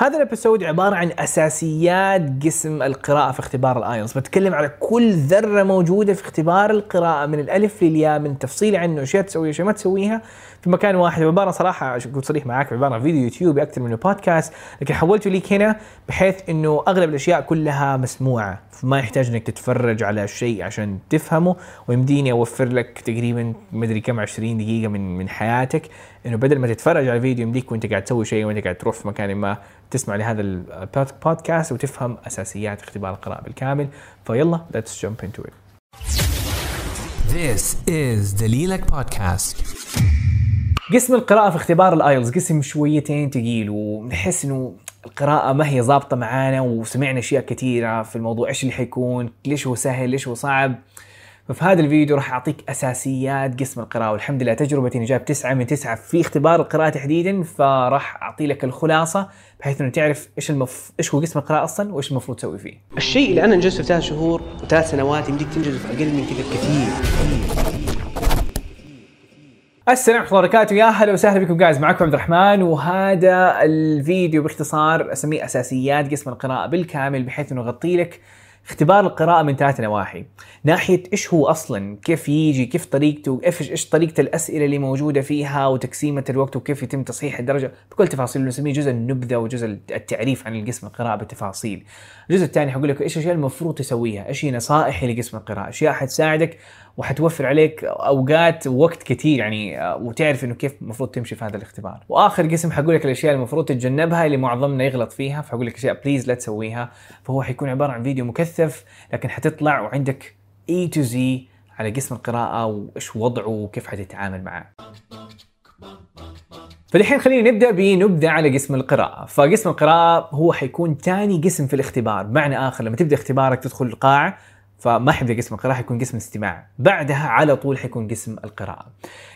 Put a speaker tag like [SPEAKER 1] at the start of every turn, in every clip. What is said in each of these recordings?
[SPEAKER 1] هذا ال episode عبارة عن أساسيات قسم القراءة في اختبار ال IELTS، بتكلم على كل ذرة موجودة في اختبار القراءة من الألف للياء من تفصيل عنه اشياء تسويها اشياء ما تسويها. في مكان واحد عبارة صراحة اكون صريح معاك عبارة فيديو يوتيوبي أكثر منه بودكاست، لكن حولته ليك هنا بحيث إنه أغلب الأشياء كلها مسموعة، فما يحتاج إنك تتفرج على شيء عشان تفهمه ويمديني أوفر لك تقريبا مدري كم 20 دقيقة من من حياتك. إنه بدل ما تتفرج على الفيديو يمديك وأنت قاعد تسوي شيء وأنت قاعد تروح في مكان ما تسمع لهذا البودكاست وتفهم أساسيات اختبار القراءة بالكامل. فيلا let's jump into it.
[SPEAKER 2] This is دليلك بودكاست
[SPEAKER 1] قسم القراءة في اختبار الايلز قسم شويتين تقيل ونحس إنه القراءة ما هي ظابطة معانا وسمعنا أشياء كثيرة في الموضوع إيش اللي حيكون ليش هو سهل ليش هو صعب. ففي هذا الفيديو راح أعطيك أساسيات قسم القراءة والحمد لله تجربتي إني جايب 9 من 9 في اختبار القراءة تحديدا فراح أعطي لك الخلاصة بحيث إنه تعرف إيش المف... إيش هو قسم القراءة أصلا وإيش المفروض تسوي فيه.
[SPEAKER 3] الشيء اللي أنا انجزته في ثلاث شهور وثلاث سنوات يمديك تنجزه في أقل من كذا كثير.
[SPEAKER 1] السلام ورحمة الله وبركاته. يا هلا وسهلا بكم جايز معكم عبد الرحمن وهذا الفيديو باختصار أسميه أساسيات قسم القراءة بالكامل بحيث إنه اغطي لك اختبار القراءة من ثلاث نواحي، ناحية إيش هو أصلا، كيف يجي، كيف طريقته، إيش إيش طريقة الأسئلة اللي موجودة فيها؟ وتقسيمة الوقت؟ وكيف يتم تصحيح الدرجة؟ بكل تفاصيل نسميه جزء النبذة وجزء التعريف عن القسم القراءة بالتفاصيل. الجزء الثاني حقول لك إيش الأشياء المفروض تسويها، إيش هي نصائحي لقسم القراءة، اشياء حتساعدك وحتوفر عليك أوقات ووقت كثير يعني وتعرف إنه كيف المفروض تمشي في هذا الاختبار. وآخر قسم حقول لك الأشياء المفروض تتجنبها اللي معظمنا يغلط فيها فحقول لك أشياء بليز لا تسويها فهو حيكون عبارة عن فيديو مكثف لكن حتطلع وعندك اي تو زي على قسم القراءة وإيش وضعه وكيف حتتعامل معاه. فالحين خلينا نبدأ بنبدأ على قسم القراءة، فقسم القراءة هو حيكون ثاني قسم في الاختبار، بمعنى آخر لما تبدأ اختبارك تدخل القاعة فما حيبدا قسم القراءة حيكون قسم استماع، بعدها على طول حيكون قسم القراءة.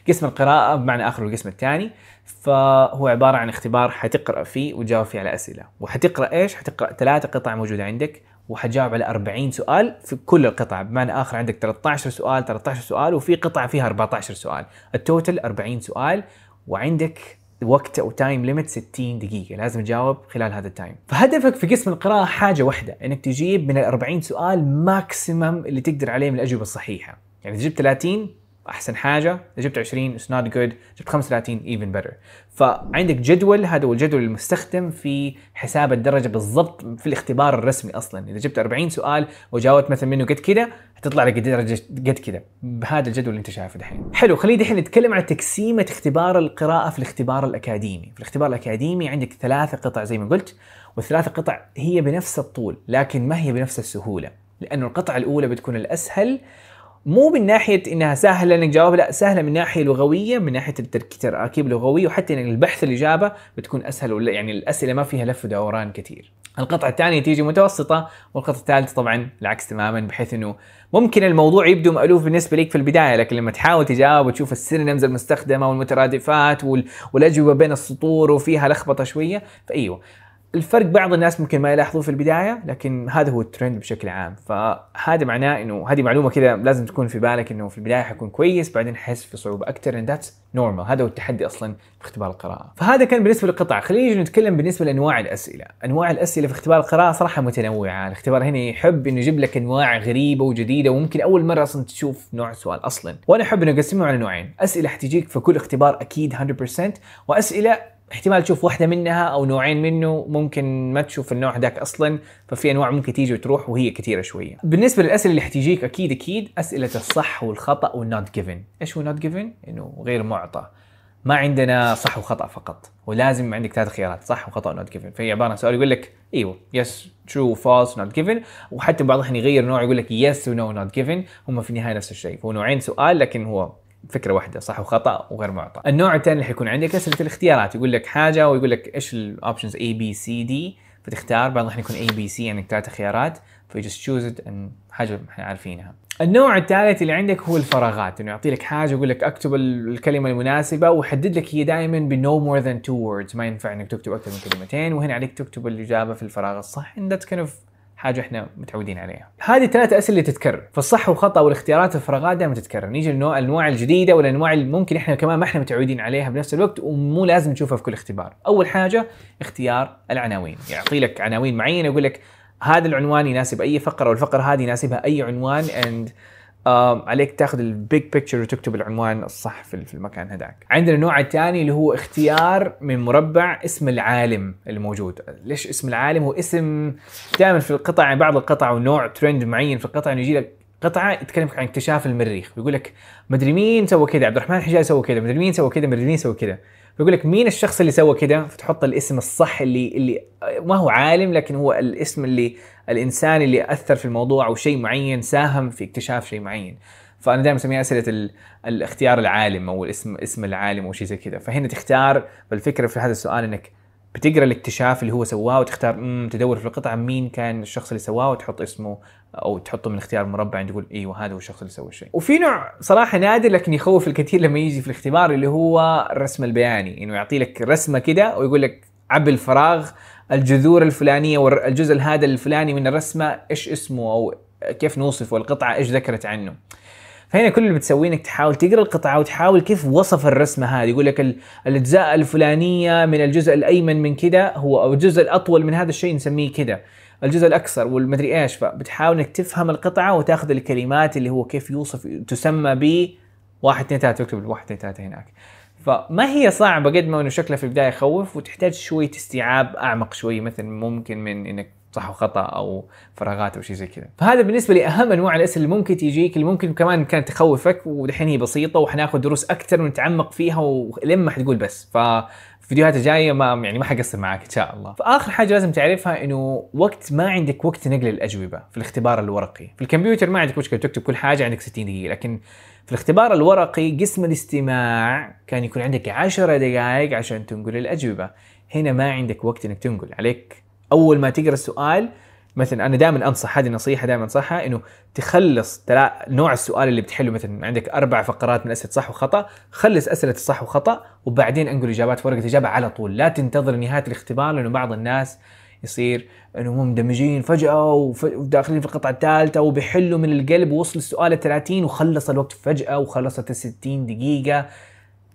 [SPEAKER 1] قسم القراءة بمعنى آخر القسم الثاني فهو عبارة عن اختبار حتقرأ فيه وتجاوب فيه على أسئلة، وحتقرأ إيش؟ حتقرأ ثلاثة قطع موجودة عندك وحتجاوب على 40 سؤال في كل القطع بمعنى آخر عندك 13 سؤال 13 سؤال وفي قطعه فيها 14 سؤال ال total 40 سؤال وعندك وقت أو time limit 60 دقيقة لازم تجاوب خلال هذا ال time فهدفك في قسم القراءة حاجة واحدة إنك تجيب من ال 40 سؤال maximum اللي تقدر عليه من الأجوبة الصحيحة. يعني إذا جبت 30 أحسن حاجة إذا جبت 20 it's not good جبت 35 even better فعندك جدول هذا هو الجدول المستخدم في حساب الدرجة بالضبط في الاختبار الرسمي أصلا. إذا جبت 40 سؤال وجاوبت مثلا منه قد كده حتطلع لك درجة قد كده بهذا الجدول اللي انت شايفه دحين. حلو خلينا دحين نتكلم عن تقسيمة اختبار القراءة في الاختبار الأكاديمي. في الاختبار الأكاديمي عندك ثلاثة قطع زي ما قلت والثلاثة قطع هي بنفس الطول لكن ما هي بنفس السهولة؟ لأنه القطعة الأولى بتكون الأسهل مو من ناحية إنها سهلة إنك تجاوب لا سهلة من ناحية لغوية من ناحية التركيب اللغوي وحتى إن البحث الاجابه بتكون أسهل ولا يعني الأسئلة ما فيها لف ودوران كثير. القطعة الثانية تيجي متوسطة والقطعة الثالثة طبعا العكس تماما بحيث إنه ممكن الموضوع يبدو مألوف بالنسبة لك في البداية لكن لما تحاول تجاوب وتشوف ال synonyms المستخدمة والمترادفات والأجوبة بين السطور وفيها لخبطة شوية فأيوه الفرق بعض الناس ممكن ما يلاحظوه في البداية لكن هذا هو الترند بشكل عام. فهذا معناه إنه هذه معلومة كذا لازم تكون في بالك إنه في البداية حيكون كويس بعدين حيحس في صعوبه أكثر and that's normal هذا هو التحدي أصلا في اختبار القراءة. فهذا كان بالنسبة للقطع خلينا نتكلم بالنسبة لأنواع الأسئلة. أنواع الأسئلة في اختبار القراءة صراحة متنوعة. الاختبار هنا يحب إنه يجيب لك أنواع غريبة وجديدة وممكن أول مرة أصلا تشوف نوع سؤال أصلا. وأنا أحب إنه أقسمه على نوعين. أسئلة حتجيك في كل اختبار أكيد 100% وأسئلة احتمال تشوف واحدة منها أو نوعين منه ممكن ما تشوف النوع ذاك أصلا ففي أنواع ممكن تيجي وتروح وهي كثيرة شوية. بالنسبة للأسئلة اللي حتيجيك أكيد أكيد أسئلة الصح والخطأ وال not given إيش هو not given؟ إنه غير معطى. ما عندنا صح وخطأ فقط ولازم عندك ثلاث خيارات صح وخطأ و not given فهي عبارة عن سؤال يقول لك إيوه yes true false not given وحتى بعض الأحيان يغير نوع يقول لك yes و no not given هم في النهاية نفس الشيء. هو نوعين سؤال لكن هو فكرة واحدة صح؟ وخطأ وغير معطى. النوع الثاني اللي حيكون عندك اسئله الاختيارات. يقول لك حاجة ويقول لك إيش ال options A B C D فتختار بعض الأحيان يكون A B C يعني ثلاث خيارات. ف just choose حاجة إحنا عارفينها. النوع الثالث اللي عندك هو الفراغات. إنه يعطي لك حاجة يقول لك اكتب الكلمة المناسبة ويحدد لك هي دائما ب no more than two words ما ينفع إنك تكتب أكثر من كلمتين. وهنا عليك تكتب الإجابة في الفراغ الصح. And that's kind of حاجة إحنا متعودين عليها. هذه ثلاث أسئلة اللي تتكرر، فالصح والخطأ والاختيارات والفراغات دائما تتكرر، نيجي للنوع الأنواع الجديدة والانواع اللي ممكن إحنا كمان ما إحنا متعودين عليها بنفس الوقت ومو لازم نشوفها في كل اختبار. أول حاجة اختيار العناوين، يعطي لك عناوين معينة يقول لك هذا العنوان يناسب أي فقرة والفقرة هذه يناسبها أي عنوان آم، عليك تاخذ ال big picture وتكتب العنوان الصح في المكان هذاك. عندنا النوع الثاني اللي هو اختيار من مربع اسم العالم الموجود. ليش اسم العالم هو اسم دائما في القطع بعض القطع ونوع ترند معين في القطع يجي لك قطعة يتكلم عن اكتشاف المريخ بيقول لك مدري مين سوى كذا عبد الرحمن الحجاز سوى كذا مدري مين سوى كذا مدري مين سوى كذا بيقول لك مين الشخص اللي سوى كذا فتحط الاسم الصح اللي اللي ما هو عالم لكن هو الاسم اللي الإنسان اللي أثر في الموضوع أو شيء معين ساهم في اكتشاف شيء معين. فأنا دائما اسميها أسئلة ال- الاختيار العالم أو الاسم اسم العالم أو شيء زي كذا فهنا تختار فالفكرة في هذا السؤال إنك بتقرأ الاكتشاف اللي هو سواه وتختار مم تدور في القطعة مين كان الشخص اللي سواه وتحط اسمه أو تحطه من اختيار مربع تقول أيوه هذا هو الشخص اللي سوى الشيء. وفي نوع صراحة نادر لكن يخوف الكثير لما يجي في الاختبار اللي هو الرسم البياني إنه يعطي لك رسمة كده ويقول لك عبي الفراغ الجذور الفلانية والجزء هذا الفلاني من الرسمة إيش اسمه أو كيف نوصفه القطعة إيش ذكرت عنه. فهنا كل اللي بتسويه إنك تحاول تقرأ القطعة وتحاول كيف وصف الرسمة هذه يقول لك ال- الأجزاء الفلانية من الجزء الأيمن من كذا هو أو الجزء الأطول من هذا الشيء نسميه كذا الجزء الاقصر والمدري إيش فبتحاول إنك تفهم القطعة وتاخذ الكلمات اللي هو كيف يوصف تسمى ب واحد اثنين ثلاثة تكتب الواحد اثنين ثلاثة هناك. فما هي صعبة قد ما إنه شكلها في البداية يخوف وتحتاج شوية استيعاب أعمق شوي مثل ممكن من إنك صح وخطا أو فراغات أو شيء زي كذا. فهذا بالنسبة لي اهم أنواع الأسئلة اللي ممكن تجيك اللي ممكن كمان كانت تخوفك ودحين هي بسيطة وحناخذ دروس أكثر ونتعمق فيها ولما حتقول بس. ف الفيديوهات الجاية ما يعني ما حقصر معاك إن شاء الله. فآخر حاجة لازم تعرفها إنه وقت ما عندك وقت نقل الأجوبة في الاختبار الورقي، في الكمبيوتر ما عندك مشكلة تكتب كل حاجة عندك 60 دقيقة، لكن في الاختبار الورقي قسم الاستماع كان يكون عندك 10 دقائق عشان تنقل الأجوبة، هنا ما عندك وقت إنك تنقل، عليك أول ما تقرأ السؤال مثلا أنا دائما أنصح هذه نصيحة دائما أنصحها إنه تخلص تلا نوع السؤال اللي بتحله مثلا عندك أربع فقرات من أسئلة صح وخطأ خلص أسئلة الصح وخطأ وبعدين أنقل اجابات في ورقة اجابه على طول. لا تنتظر نهاية الاختبار لأنه بعض الناس يصير إنه هم مندمجين فجأة وف- وداخلين في القطعة الثالثة وبيحلوا من القلب ووصل السؤال ال 30 وخلص الوقت فجأة وخلصت ال 60 دقيقة.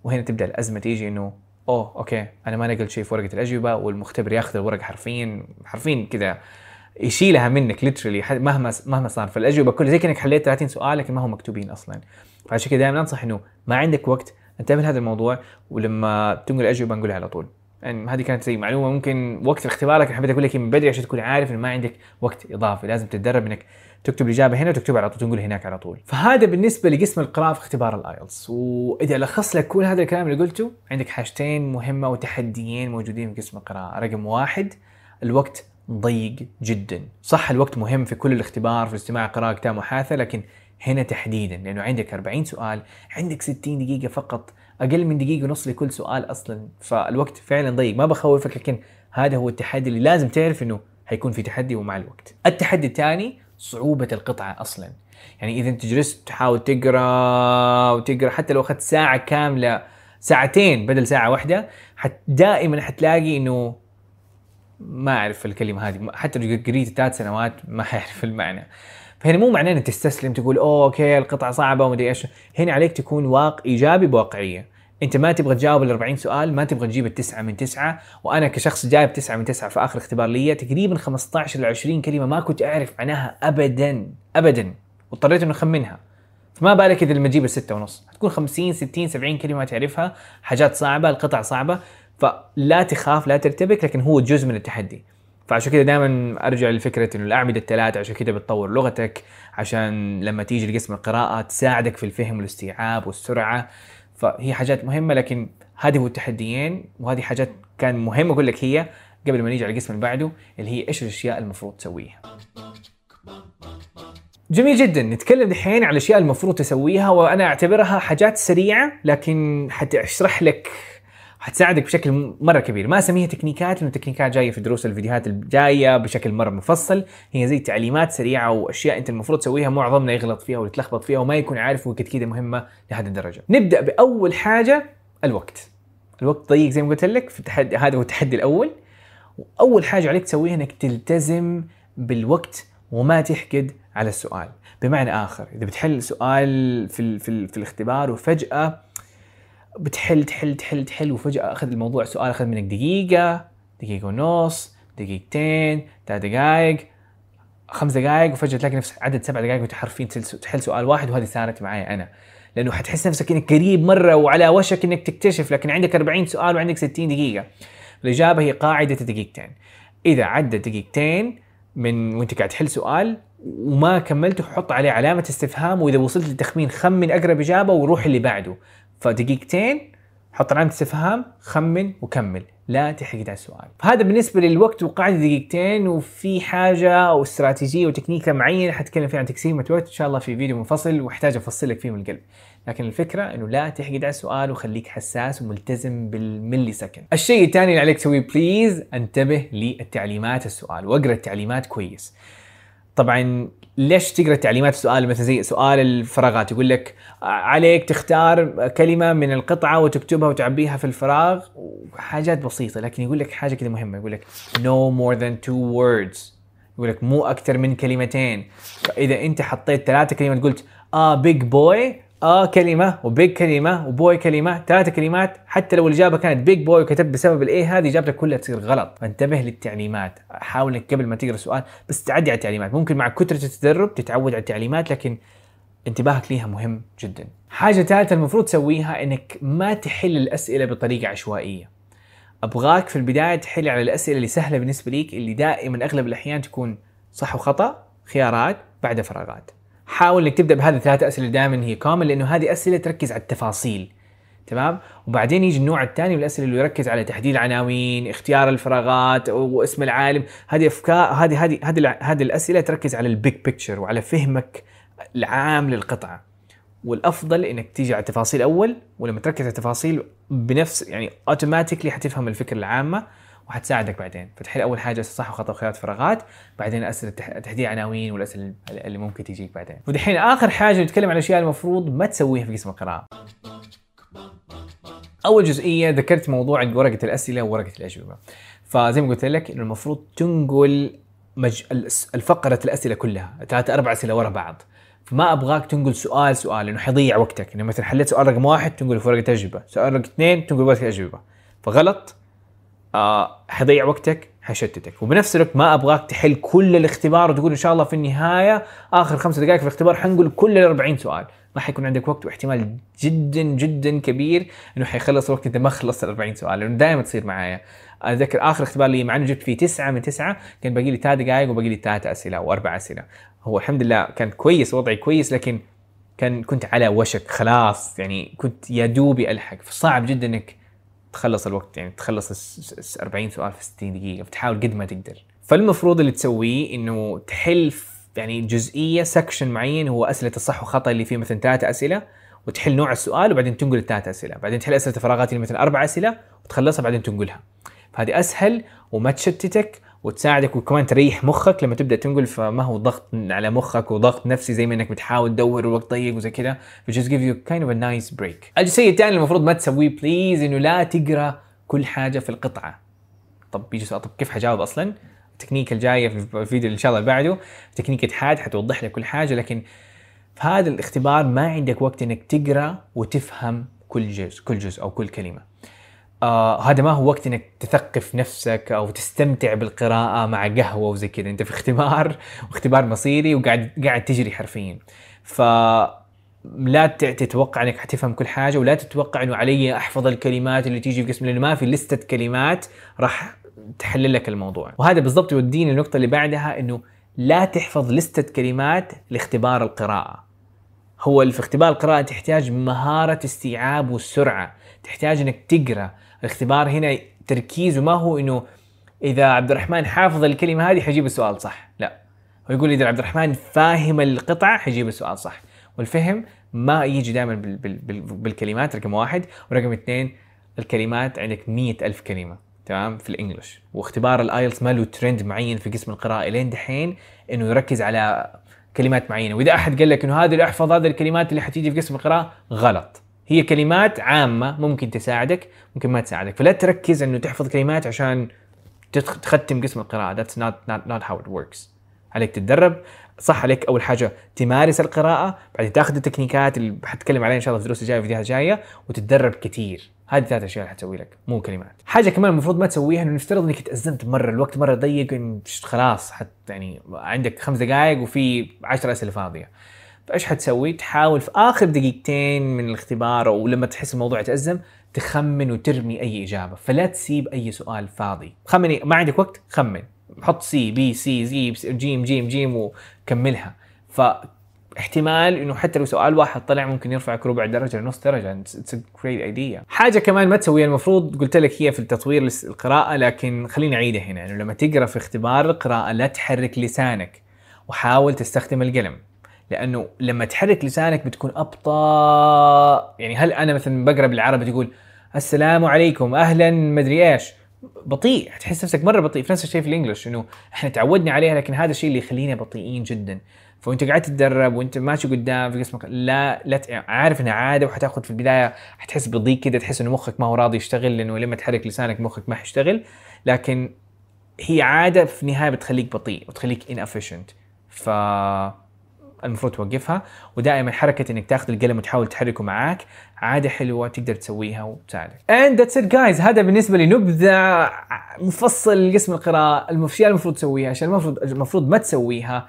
[SPEAKER 1] وهنا تبدأ الأزمة تيجي إنه oh okay أنا ما نقلت شيء في ورقة الأجوبة والمختبر ياخذ الورقة حرفيا حرفيا كذا يشيلها منك literally مهما مهما صار. فالأجوبة كلها زي كأنك حليت 30 سؤال لكن ما هم مكتوبين أصلا. فعشان كذا دائما أنصح إنه ما عندك وقت انتبه لهذا الموضوع ولما تنقل الاجوبه نقولها على طول. يعني هذه كانت زي معلومة ممكن وقت الاختبار لكن حبيت أقول لك من بدري عشان تكون عارف إنه ما عندك وقت إضافي. لازم تتدرب إنك تكتب الإجابة هنا وتكتبها على طول تنقل هناك على طول. فهذا بالنسبة لقسم القراءة في اختبار الايلتس وإذا لخص لك كل هذا الكلام اللي قلته عندك حاجتين مهمة وتحديين موجودين في قسم القراءة. رقم واحد الوقت ضيق جدا. صح الوقت مهم في كل الاختبار في الاستماع قراءة كتاب محاثة لكن هنا تحديدا لأنه عندك 40 سؤال عندك 60 دقيقة فقط أقل من دقيقة ونص لكل سؤال أصلا. فالوقت فعلا ضيق. ما بخوفك لكن هذا هو التحدي اللي لازم تعرف إنه حيكون في تحدي ومع الوقت. التحدي الثاني صعوبة القطعة أصلا. يعني إذا أنت جلست تحاول تقرأ وتقرأ حتى لو أخذت ساعة كاملة ساعتين بدل ساعة واحدة دائما حتلاقي إنه ما أعرف الكلمة هذه. حتى لو قريت ثلاث سنوات ما حيعرف المعنى. فهنا مو معناه إنك تستسلم تقول أوه أوكي القطعة صعبة ومدري إيش. هنا عليك تكون واقع إيجابي بواقعية. أنت ما تبغى تجاوب ال 40 سؤال ما تبغى تجيب التسعه من تسعة. وأنا كشخص جايب تسعة من تسعة في آخر اختبار لي تقريبا 15 ل 20 كلمة ما كنت أعرف معناها ابدا ابدا. واضطريت انه أخمنها. فما بالك إذا لما تجيب الستة ونص. حتكون 50 60 70 كلمة تعرفها. حاجات صعبة القطع صعبة. فلا تخاف لا ترتبك لكن هو جزء من التحدي. فعشان كذا دائما أرجع لفكره إنه الأعمدة الثلاثة عشان كذا بتطور لغتك عشان لما تيجي لقسم القراءة تساعدك في الفهم والاستيعاب والسرعة. فهي حاجات مهمة لكن هذه هو التحديين وهذه حاجات كان مهم أقول لك هي قبل ما نيجي على القسم اللي بعده اللي هي إيش الأشياء المفروض تسويها. جميل جدا. نتكلم دحين على الأشياء المفروض تسويها وأنا أعتبرها حاجات سريعة لكن حتشرح لك حتساعدك بشكل مرة كبير. ما أسميها تكنيكات لأنه التكنيكات جاية في دروس الفيديوهات الجايه بشكل مرة مفصل. هي زي تعليمات سريعة وأشياء أنت المفروض تسويها معظمنا يغلط فيها ويتلخبط فيها وما يكون عارف وقت كذا مهمة لهذه الدرجة. نبدأ بأول حاجة الوقت. الوقت ضيق زي ما قلت لك في التحدي هذا هو التحدي الأول. وأول حاجة عليك تسويها إنك تلتزم بالوقت وما تحقد على السؤال. بمعنى آخر إذا بتحل سؤال في في, في الاختبار وفجأة بتحل تحل تحل تحل وفجأة أخذ الموضوع سؤال أخذ منك دقيقة دقيقة ونص دقيقتين ثلاث دقائق خمس دقائق وفجأة تلاقي نفسك عدد سبع دقائق وأنت حرفيا تحل- سؤال واحد وهذه صارت معي أنا. لأنه حتحس نفسك إنك قريب مرة وعلى وشك إنك تكتشف لكن عندك 40 سؤال وعندك 60 دقيقة. الإجابة هي قاعدة دقيقتين. إذا عدت دقيقتين من وأنت قاعد تحل سؤال وما كملته حط عليه علامة استفهام وإذا وصلت للتخمين خمن أقرب إجابة وروح اللي بعده. فدقيقتين حط علامه استفهام خمن وكمل. لا تحقد على السؤال. هذا بالنسبة للوقت وقاعدة دقيقتين وفي حاجة أو استراتيجية وتكنيكه معينة حتكلم فيها عن تقسيمه وقت إن شاء الله في فيديو منفصل وأحتاج افصل لك فيه من القلب. لكن الفكرة إنه لا تحقد على السؤال وخليك حساس وملتزم بال millisecond الشيء الثاني اللي عليك تسويه please انتبه للتعليمات السؤال واقرأ التعليمات كويس. طبعا ليش تقرأ تعليمات السؤال؟ مثلا زي سؤال الفراغات يقول لك عليك تختار كلمة من القطعة وتكتبها وتعبيها في الفراغ وحاجات بسيطة لكن يقول لك حاجة كذا مهمة يقول لك no more than two words يقول لك مو أكثر من كلمتين. فإذا أنت حطيت ثلاثة كلمات قلت a big boy a كلمة و big كلمة و boy كلمة ثلاثة كلمات حتى لو الإجابة كانت big boy وكتبت بسبب ال a هذه إجابتك كلها تصير غلط. فانتبه للتعليمات. حاول إنك قبل ما تقرأ السؤال بس تعدي على التعليمات. ممكن مع كثرة التدرب تتعود على التعليمات لكن انتباهك ليها مهم جدا. حاجة ثالثة المفروض تسويها إنك ما تحل الأسئلة بطريقة عشوائية. أبغاك في البداية تحل على الأسئلة اللي سهلة بالنسبة ليك اللي دائما أغلب الأحيان تكون صح وخطأ خيارات بعد فراغات. حاول إنك تبدأ بهذه الثلاث أسئلة دائما هي common لأنه هذه أسئلة تركز على التفاصيل تمام؟ وبعدين يجي النوع الثاني من الأسئلة اللي يركز على تحديد العناوين اختيار الفراغات واسم العالم. هذه أفكار هذه هذه هذه هذه الأسئلة تركز على ال big picture وعلى فهمك العام للقطعة. والأفضل إنك تيجي على التفاصيل أول ولما تركز على التفاصيل بنفس يعني اوتوماتيكلي حتفهم الفكرة العامة. وحتساعدك بعدين. فتحل أول حاجة صح وخطأ وخيارات فراغات. بعدين أسئلة تح- تحديد عناوين والأسئلة اللي ممكن تجيك بعدين. ودحين آخر حاجة نتكلم عن الأشياء المفروض ما تسويها في قسم القراءة. أول جزئية ذكرت موضوع ورقة الأسئلة وورقة الأجوبة. فزي ما قلت لك إنه المفروض تنقل مج... الفقرة الأسئلة كلها. ثلاثة أربع أسئلة ورا بعض. فما أبغاك تنقل سؤال سؤال لأنه حيضيع وقتك. إنه مثلا حليت سؤال رقم واحد تنقل في ورقة أجوبة. سؤال رقم اثنين تنقل ورقة أجوبة. فغلط. آه حيضيع وقتك حيشتتك وبنفس الوقت ما أبغاك تحل كل الاختبار وتقول إن شاء الله في النهاية آخر خمس دقائق في الاختبار حنقول كل ال 40 سؤال. ما حيكون عندك وقت واحتمال جدا جدا كبير إنه حيخلص الوقت إنت ما خلصت ال 40 سؤال. لأنه دائما تصير معايا. أتذكر آخر اختبار لي مع إنه جبت فيه تسعة من تسعة كان باقي لي ثلاث دقائق وباقي لي ثلاث أسئلة أو أربع أسئلة. هو الحمد لله كان كويس وضعي كويس لكن كان كنت على وشك خلاص. يعني كنت يا دوبي الحق فصعب جدا إنك تخلص الوقت يعني تخلص الس- الس- 40 سؤال في 60 دقيقة فتحاول قد ما تقدر. فالمفروض اللي تسويه إنه تحل يعني جزئية section معين هو أسئلة الصح وخطأ اللي فيه مثلا ثلاثة أسئلة وتحل نوع السؤال وبعدين تنقل الثلاث أسئلة. بعدين تحل أسئلة الفراغات اللي مثلا أربع أسئلة وتخلصها بعدين تنقلها. فهذه أسهل وما تشتتك وتساعدك وكمان تريح مخك لما تبدأ تنقل فما هو ضغط على مخك وضغط نفسي زي ما إنك بتحاول تدور والوقت ضيق وزي كذا ف just give you kind of a nice break. الشيء الثاني المفروض ما تسويه please إنه لا تقرأ كل حاجة في القطعة. طب بيجي سؤال طب كيف حجاوب أصلا؟ التكنيك الجايه في الفيديو اللي إن شاء الله اللي بعده. تكنيك حاد حتوضح لك كل حاجة لكن في هذا الاختبار ما عندك وقت إنك تقرأ وتفهم كل جزء كل جزء أو كل كلمة. آه هذا ما هو وقت إنك تثقف نفسك أو تستمتع بالقراءة مع قهوة وزي كذا. أنت في اختبار واختبار مصيري وقاعد قاعد تجري حرفيا. ف لا تتوقع إنك حتفهم كل حاجة ولا تتوقع إنه علي أحفظ الكلمات اللي تيجي في قسم لأنه ما في لستة كلمات راح تحلل لك الموضوع. وهذا بالضبط يوديني النقطه اللي بعدها إنه لا تحفظ لستة كلمات لاختبار القراءة. هو في اختبار القراءة تحتاج مهارة استيعاب والسرعة تحتاج إنك تقرأ. الاختبار هنا تركيزه ما هو إنه إذا عبد الرحمن حافظ الكلمة هذه حيجيب السؤال صح. لا. هو يقول إذا عبد الرحمن فاهم القطعة حيجيب السؤال صح. والفهم ما يجي دائما بال بال بال بالكلمات رقم واحد. ورقم اثنين الكلمات عندك مية ألف كلمة. تمام؟ في ال English واختبار ال IELTS ما له ترند معين في قسم القراءة لين دحين إنه يركز على كلمات معينة. وإذا أحد قال لك إنه هذه اللي احفظ هذه الكلمات اللي حتيجي في قسم القراءة غلط. هي كلمات عامة ممكن تساعدك ممكن ما تساعدك. فلا تركز إنه تحفظ كلمات عشان تختم قسم القراءة. That's not not not how it works. عليك تتدرب. صح عليك أول حاجة تمارس القراءة بعدين تاخذ التكنيكات اللي حتكلم عليها إن شاء الله في الدروس الجاية في الفيديوهات الجاية وتتدرب كثير هذه ثلاث أشياء اللي حتسوي لك مو كلمات. حاجة كمان المفروض ما تسويها إنه نفترض إنك تازمت مرة الوقت مرة ضيق خلاص حت يعني عندك خمس دقائق وفي 10 أسئلة فاضية. فايش حتسوي؟ تحاول في آخر دقيقتين من الاختبار أو لما تحس الموضوع يتأزم تخمن وترمي أي إجابة. فلا تسيب أي سؤال فاضي. خمني ما عندك وقت؟ خمن. حط C B C زي جيم جيم جيم وكملها. فاحتمال إنه حتى لو سؤال واحد طلع ممكن يرفعك ربع درجة لنص درجة. it's great idea حاجة كمان ما تسويها المفروض قلت لك هي في التطوير القراءة لكن خليني أعيدها هنا. إنه لما تقرأ في اختبار القراءه لا تحرك لسانك وحاول تستخدم القلم. لأنه لما تحرك لسانك بتكون أبطأ. يعني هل أنا مثلا بقرأ بالعربي تقول السلام عليكم أهلا مدري إيش؟ بطيء. تحس نفسك مرة بطيء في نفس الشيء في الإنجليش إنه إحنا تعودنا عليها لكن هذا الشيء اللي يخلينا بطيئين جدا. فأنت قاعد تتدرب وأنت ماشي قدام في جسمك لا لا عارف إنها عادة وحتأخذ في البداية حتحس بضيق كده تحس إنه مخك ما هو راضي يشتغل لأنه لما تحرك لسانك مخك ما حيشتغل. لكن هي عادة في النهاية بتخليك بطيء وتخليك inefficient. ف المفروض توقفها ودائما حركة إنك تاخذ القلم وتحاول تحركه معاك عادة حلوة تقدر تسويها وتساعدك. And that's it guys. هذا بالنسبة لنبذة مفصل لقسم القراءة. الاشياء المفروض تسويها؟ الاشياء المفروض المفروض ما تسويها؟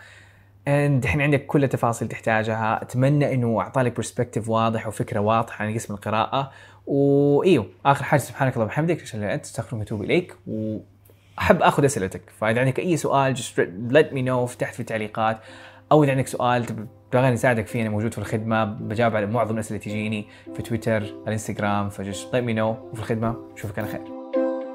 [SPEAKER 1] And الحين عندك كل التفاصيل تحتاجها. أتمنى إنه أعطالك برسبكتيف واضح وفكرة واضحة عن قسم القراءة. وإيوه آخر حاجة سبحانك اللهم وبحمدك. اشهد إن لا اله الا أنت استغفرك واتوب إليك. وأحب أخذ أسئلتك. فإذا عندك أي سؤال just let me know. تحت في التعليقات. أو إذا عندك سؤال تب- تبغاني اساعدك فيه أنا موجود في الخدمة بجاوب على معظم الأسئلة اللي تجيني في تويتر الإنستغرام فجست let me know. وفي الخدمة أشوفك على خير.